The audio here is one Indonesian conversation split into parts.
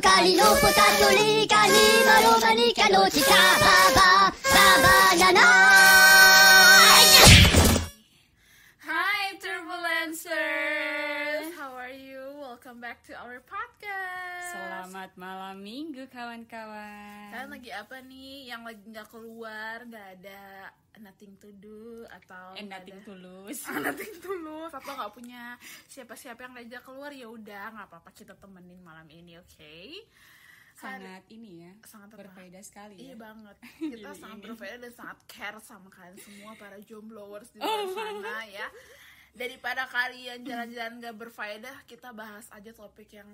Cocalino, potatolique, animalomanique. Hi, Turbulencers! How are you? Welcome back to our podcast. Selamat malam minggu kawan-kawan. Kalian lagi apa nih? Yang lagi nggak keluar, nggak ada nothing to do atau And nggak nothing ada- to lose. nothing to lose atau nggak punya siapa-siapa yang diajak keluar ya udah nggak apa-apa kita temenin malam ini, oke? Sangat ini ya, sangat apa? berfaedah sekali Iya ya. banget. Kita Gini, sangat ini. berfaedah dan sangat care sama kalian semua para jomblowers di luar sana ya. Daripada kalian jalan-jalan gak berfaedah, kita bahas aja topik yang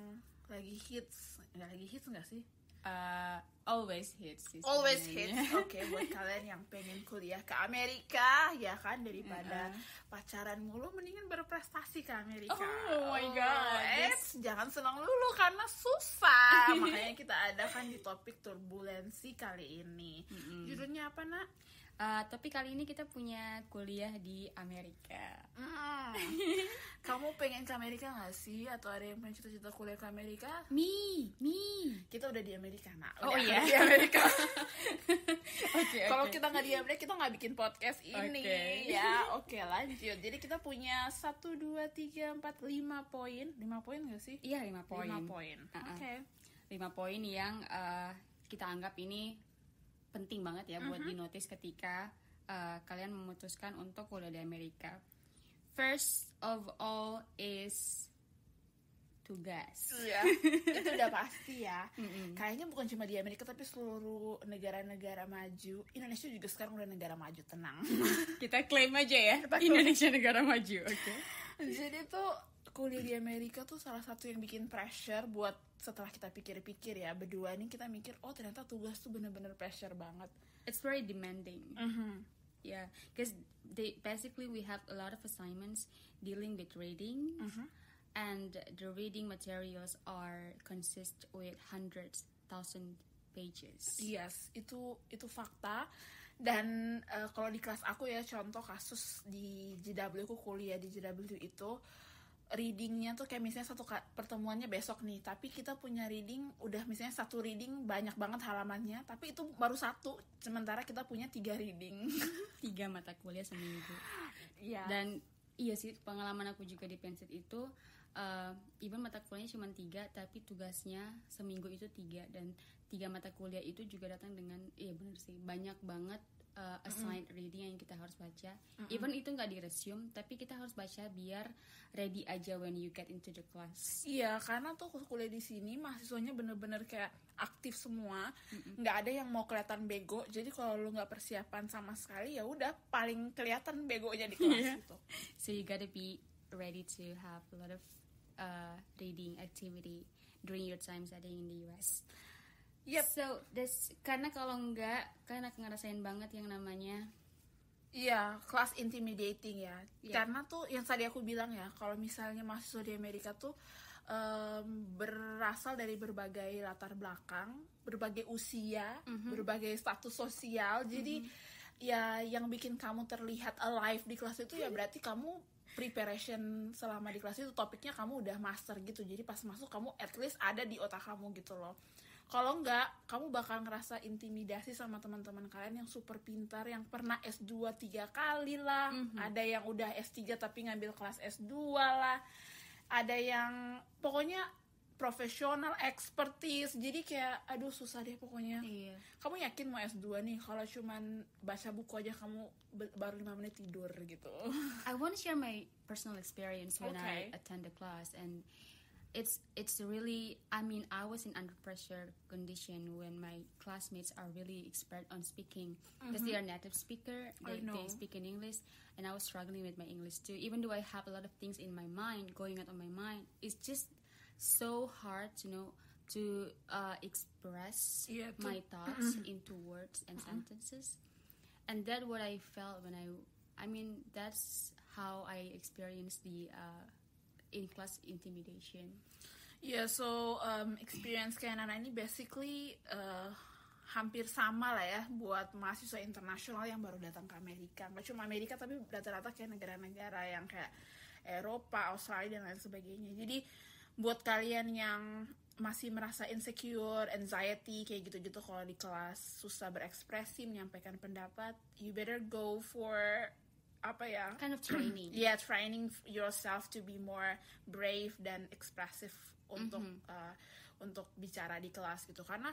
lagi hits. Nggak lagi hits nggak sih? Uh, always hits. sih Always hits. Oke, buat kalian yang pengen kuliah ke Amerika, ya kan daripada Uh-uh. pacaran mulu, mendingan berprestasi ke Amerika. Oh my God, yes. jangan senang dulu karena susah. Makanya kita adakan di topik turbulensi kali ini. Judulnya apa nak? Uh, tapi kali ini kita punya kuliah di Amerika. Hmm. Kamu pengen ke Amerika gak sih? Atau ada yang pengen cita-cita kuliah ke Amerika? Me, me. Kita udah di Amerika nak. Oh, Udah iya? di Amerika. Oke, Kalau kita nggak di Amerika, kita nggak bikin podcast ini. Oke. Ya, oke lanjut. Jadi kita punya satu, dua, tiga, empat, lima poin. Lima poin gak sih? Iya lima poin. Lima poin. Oke. Lima poin yang uh, kita anggap ini penting banget ya buat Mhm. dinotis ketika uh, kalian memutuskan untuk kuliah di Amerika. First of all is tugas. Iya, itu udah pasti ya. Kayaknya bukan cuma di Amerika tapi seluruh negara-negara maju. Indonesia juga sekarang udah negara maju, tenang. Kita klaim aja ya. Indonesia negara maju. Oke. Jadi tuh kuliah di Amerika tuh salah satu yang bikin pressure buat setelah kita pikir-pikir ya berdua ini kita mikir oh ternyata tugas tuh bener-bener pressure banget. It's very demanding. Mhm. Yeah, because they basically we have a lot of assignments dealing with reading, Mhm. and the reading materials are consist with hundreds, thousand pages. Yes, itu itu fakta. Dan eh, kalau di kelas aku ya contoh kasus di JW aku kuliah di JW itu readingnya tuh kayak misalnya satu pertemuannya besok nih tapi kita punya reading udah misalnya satu reading banyak banget halamannya tapi itu baru satu sementara kita punya tiga reading Tiga mata kuliah seminggu. Iya. Dan iya sih pengalaman aku juga di Pensit itu, uh, even mata kuliahnya cuma tiga, tapi tugasnya seminggu itu tiga dan tiga mata kuliah itu juga datang dengan iya bener sih banyak banget uh, assigned reading yang kita harus baca. Even itu nggak di resume, tapi kita harus baca biar ready aja when you get into the class. Iya, karena tuh kuliah di sini mahasiswanya bener-bener kayak aktif semua, nggak ada yang mau kelihatan bego. Jadi kalau lu nggak persiapan sama sekali ya udah paling kelihatan begonya di kelas Iya. itu. So you gotta be ready to have a lot of uh, reading activity during your time studying in the US. Yep. So this karena kalau enggak kalian akan ngerasain banget yang namanya Iya, kelas intimidating ya. Iya. Karena tuh yang tadi aku bilang ya, kalau misalnya mahasiswa di Amerika tuh em, berasal dari berbagai latar belakang, berbagai usia, berbagai status sosial. Jadi ya yang bikin kamu terlihat alive di kelas itu ya berarti kamu preparation selama di kelas itu topiknya kamu udah master gitu. Jadi pas masuk kamu at least ada di otak kamu gitu loh. Kalau enggak, kamu bakal ngerasa intimidasi sama teman-teman kalian yang super pintar, yang pernah S2 tiga kali lah. Ada yang udah S3 tapi ngambil kelas S2 lah. Ada yang pokoknya profesional, expertise. Jadi kayak aduh susah deh pokoknya. iya Kamu yakin mau S2 nih kalau cuman baca buku aja kamu baru 5 menit tidur gitu. I want to share my personal experience when Okay. I attend the class and it's it's really I mean I was in under pressure condition when my classmates are really expert on speaking because they are native speaker they, they speak in English and I was struggling with my English too. Even though I have a lot of things in my mind going out on my mind it's just so hard to know to uh, express Yeah, to- my thoughts into words and sentences. And that what I felt when I I mean that's how I experienced the uh, in class intimidation. Ya, so um, experience Nana ini basically uh, hampir sama lah ya buat mahasiswa internasional yang baru datang ke Amerika. Nggak cuma Amerika tapi rata-rata kayak negara-negara yang kayak Eropa, Australia dan lain sebagainya. Jadi buat kalian yang masih merasa insecure, anxiety kayak gitu-gitu kalau di kelas susah berekspresi menyampaikan pendapat, you better go for apa ya? kind of training Yeah, training yourself to be more brave dan expressive untuk uh, untuk bicara di kelas gitu. Karena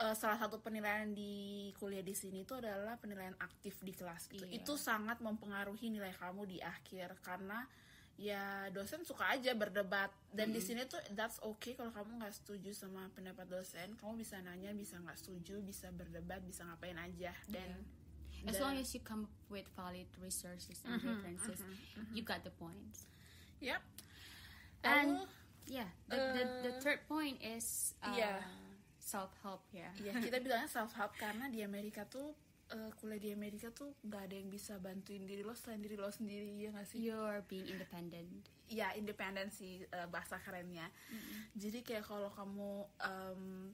uh, salah satu penilaian di kuliah di sini itu adalah penilaian aktif di kelas gitu. Iya. Itu sangat mempengaruhi nilai kamu di akhir karena ya dosen suka aja berdebat dan di sini tuh that's okay kalau kamu nggak setuju sama pendapat dosen kamu bisa nanya bisa nggak setuju bisa berdebat bisa ngapain aja dan as dan- long as you come up with valid resources and references you got the points Yep. and Lalu, yeah the, the, the Uh, third point is uh, yeah. self help ya ya kita bilangnya self help karena di Amerika tuh eh, kuliah di Amerika tuh nggak ada yang bisa bantuin diri lo selain diri lo sendiri ya nggak sih? you're being independent Ya independensi eh, bahasa kerennya. Jadi kayak kalau kamu em,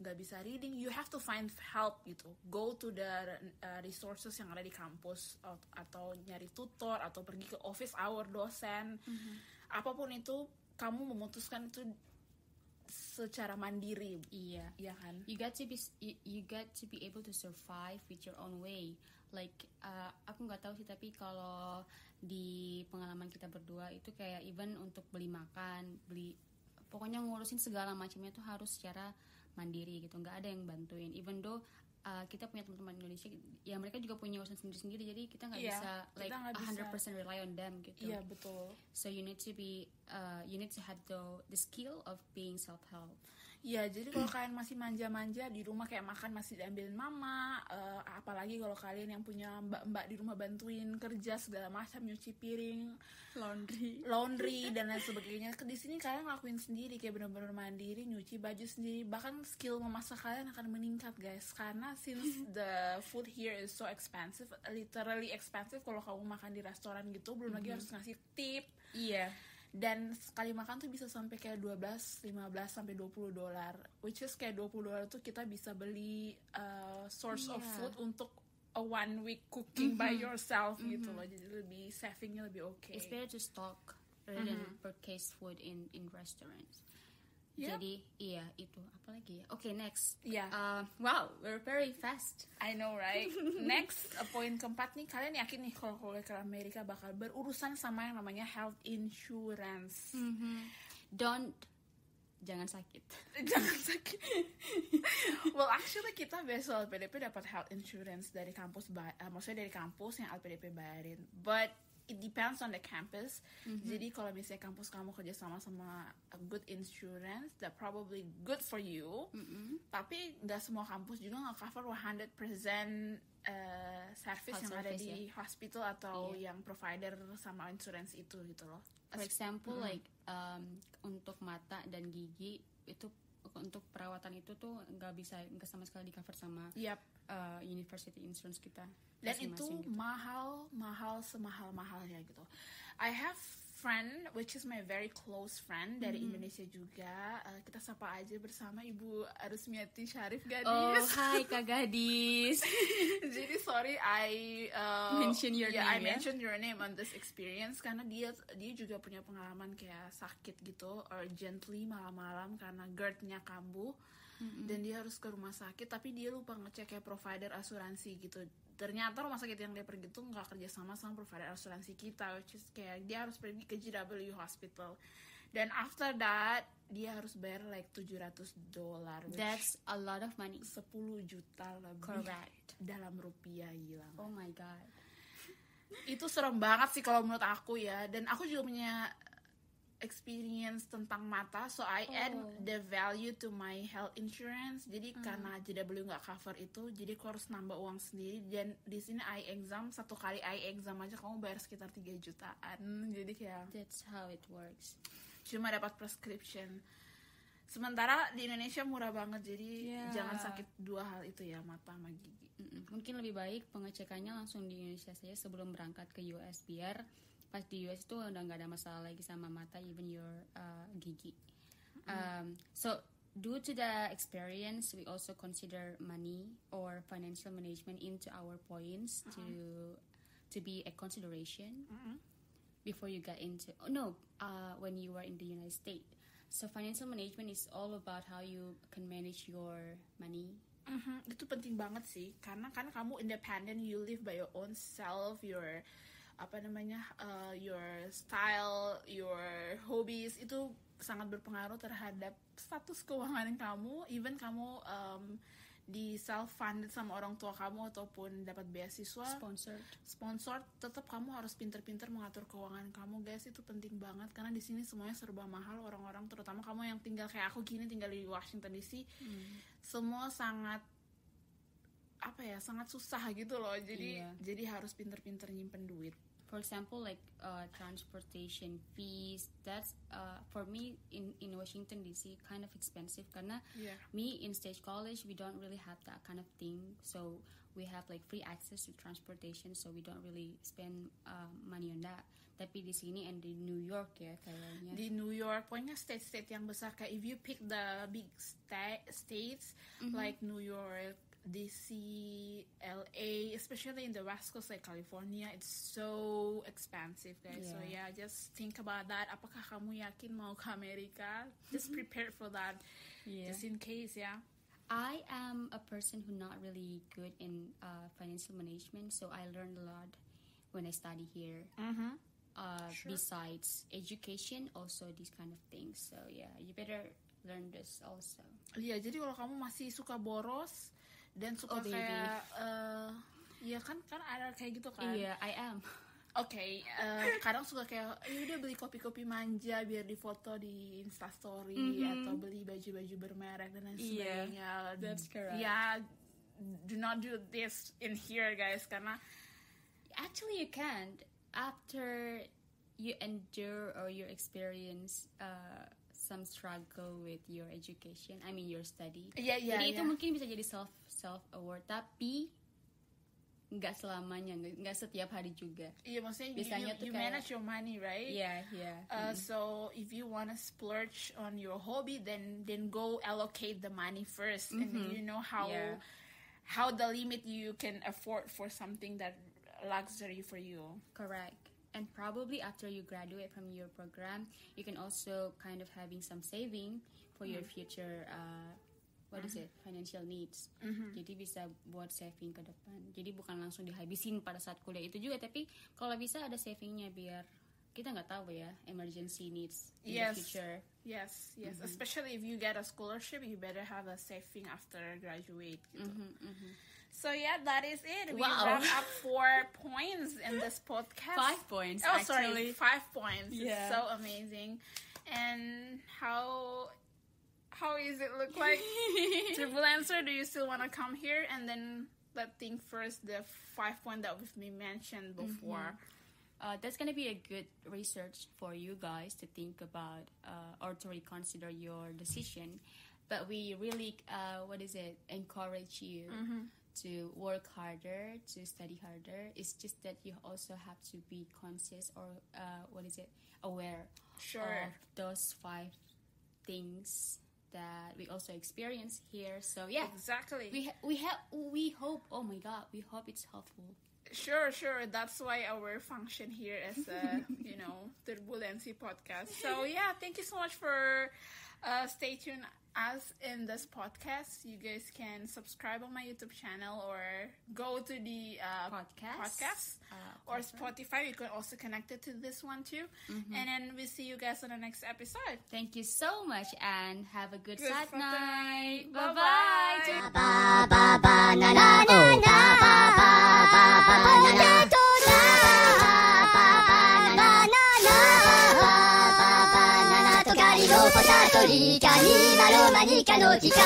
nggak bisa reading, you have to find help gitu. Go to the eh, resources yang ada di kampus at- atau nyari tutor atau pergi ke office hour dosen. Apa pun itu, kamu memutuskan itu secara mandiri, iya ya kan? you got to be you, you got to be able to survive with your own way like uh, aku nggak tahu sih tapi kalau di pengalaman kita berdua itu kayak even untuk beli makan beli pokoknya ngurusin segala macamnya tuh harus secara mandiri gitu nggak ada yang bantuin even though uh, kita punya teman-teman Indonesia ya mereka juga punya urusan sendiri-sendiri jadi kita nggak Iya, bisa like bisa. 100% rely on them gitu Iya betul. so you need to be uh, you need to have the the skill of being self help Iya, jadi kalau kalian masih manja-manja di rumah kayak makan masih diambilin mama, eh, apalagi kalau kalian yang punya mbak-mbak di rumah bantuin kerja segala macam nyuci piring, laundry laundry dan lain sebagainya. Di sini kalian ngelakuin sendiri kayak benar-benar mandiri, nyuci baju sendiri, bahkan skill memasak kalian akan meningkat guys. Karena since the food here is so expensive, literally expensive kalau kamu makan di restoran gitu, belum lagi harus ngasih tip iya dan sekali makan tuh bisa sampai kayak 12, 15 sampai 20 dolar. Which is kayak 20 dolar tuh kita bisa beli uh, source of Iya. food untuk a one week cooking by yourself gitu loh. Jadi lebih savingnya lebih oke. It's better to stock rather than purchase food in in restaurants. Yep. Jadi iya itu apalagi ya. Oke next. Iya. Uh, wow, we're very fast. I know right. Next, uh, poin keempat nih, kalian yakin nih kalau kuliah ke Amerika bakal berurusan sama yang namanya health insurance. Don't jangan sakit. Jangan sakit. well, actually kita besok LPDP dapat health insurance dari kampus, eh, maksudnya dari kampus yang LPDP bayarin. But it depends on the campus. Jadi kalau misalnya kampus kamu kerja sama sama a good insurance, that probably good for you. Tapi nggak semua kampus juga nggak cover 100% eh, service Health yang ada service, di hospital atau Iya. yang provider sama insurance itu gitu loh. For example, like um, untuk mata dan gigi itu untuk perawatan itu tuh nggak bisa nggak sama sekali di cover sama Yap. Uh, university insurance kita. dan itu gitu. mahal mahal semahal mahalnya gitu I have friend which is my very close friend dari Mm-hmm. Indonesia juga Eh, kita sapa aja bersama Ibu Arusmiati Syarif Gadis Oh, hai Kak Gadis. jadi sorry I uh, Mention your yeah, I name, ya. mentioned your name on this experience karena dia dia juga punya pengalaman kayak sakit gitu urgently malam-malam karena GERD-nya kambuh dan dia harus ke rumah sakit tapi dia lupa ngecek kayak provider asuransi gitu ternyata rumah sakit yang dia pergi tuh nggak kerja sama sama provider asuransi kita which is kayak dia harus pergi ke GW Hospital dan after that dia harus bayar like 700 dolar That's a lot of money. 10 juta lebih Correct. dalam rupiah gila? Oh my god. itu serem banget sih kalau menurut aku ya dan aku juga punya experience tentang mata so I add Oh. the value to my health insurance jadi karena JW nggak cover itu jadi aku harus nambah uang sendiri dan di sini eye exam satu kali eye exam aja kamu bayar sekitar 3 jutaan jadi kayak That's how it works. cuma dapat prescription sementara di Indonesia murah banget jadi Yeah. jangan sakit dua hal itu ya mata sama gigi. Mungkin lebih baik pengecekannya langsung di Indonesia saja sebelum berangkat ke US biar pas di US itu udah nggak ada masalah lagi sama mata even your uh, gigi. Um, so due to the experience, we also consider money or financial management into our points to to be a consideration before you get into. Oh no, uh, when you were in the United States. so financial management is all about how you can manage your money. Mhm, itu penting banget sih karena kan kamu independent you live by your own self your apa namanya uh, your style your hobbies itu sangat berpengaruh terhadap status keuangan kamu. Even kamu um, di self funded sama orang tua kamu ataupun dapat beasiswa. Sponsored. sponsor tetap kamu harus pinter-pinter mengatur keuangan kamu guys. Itu penting banget karena di sini semuanya serba mahal orang-orang terutama kamu yang tinggal kayak aku gini tinggal di Washington DC semua sangat apa ya sangat susah gitu loh. Jadi Iya. jadi harus pinter-pinter nyimpen duit For example, like uh, transportation fees. That's uh, for me in in Washington DC kind of expensive. Karena Iya. me in stage college we don't really have that kind of thing. So we have like free access to transportation. So we don't really spend uh, money on that. Tapi di sini and di New York ya kayaknya. di New York pokoknya state-state yang besar kayak if you pick the big sta- states like New York DC, LA, especially in the West Coast like California, it's so expensive, guys. So yeah, just think about that. Apakah kamu yakin mau ke Amerika? Just prepare for that, Yeah. just in case, yeah. I am a person who not really good in uh, financial management, so I learned a lot when I study here. Mm-hmm. Uh, Sure. Besides education, also these kind of things. So yeah, you better learn this also. Iya, jadi kalau kamu masih suka boros dan suka Oh, baby. kayak, eh ya kan kan ada kayak gitu kan. Yeah, I am. Oke, eh, kadang suka kayak ya udah beli kopi-kopi manja biar difoto di Instastory Mhm. atau beli baju-baju bermerek dan lain Iya, sebagainya. that's correct. Ya, do not do this in here guys karena Actually, you can't. After you endure or you experience uh, some struggle with your education, I mean your study. Iya, iya, Jadi itu iya. mungkin bisa jadi self self aware, tapi nggak selamanya, nggak setiap hari juga. iya maksudnya you, Biasanya you, tuh you kayak- manage your money, right? Yeah, yeah. Uh, so if you wanna splurge on your hobby, then then go allocate the money 1st and you know how Yeah. how the limit you can afford for something that luxury for you. Correct. And probably after you graduate from your program, you can also kind of having some saving for your future uh, what is it financial needs. Jadi bisa buat saving ke depan. Jadi bukan langsung dihabisin pada saat kuliah itu juga, tapi kalau bisa ada savingnya biar kita nggak tahu ya emergency needs in Yes. the future. Yes, yes. Especially if you get a scholarship, you better have a saving after graduate. Gitu. So yeah, that is it. We Wow. wrap up four points in this podcast. Five points, Oh, sorry, actually. five points. It's Yeah. so amazing. And how how is it look like? Turbulencer, do you still want to come here and then let think first the five point that we've been mentioned before? uh, that's gonna be a good research for you guys to think about uh, or to reconsider your decision. But we really, uh, what is it, encourage you to work harder, to study harder. It's just that you also have to be conscious or uh, what is it, aware Sure. of those five things that we also experience here. So yeah, Exactly. we ha- we have we hope. Oh my God, we hope it's helpful. Sure, sure. That's why our function here as a, you know, Turbulency podcast. So yeah, thank you so much for uh, stay tuned us in this podcast. You guys can subscribe on my YouTube channel or go to the uh, Podcast. podcast Uh, or Spotify. You can also connect it to this one too. And then we see you guys on the next episode. Thank you so much and have a good, Good sad night. night. Bye Bye-bye. bye. リロポタトリカニマロマニカの時カバ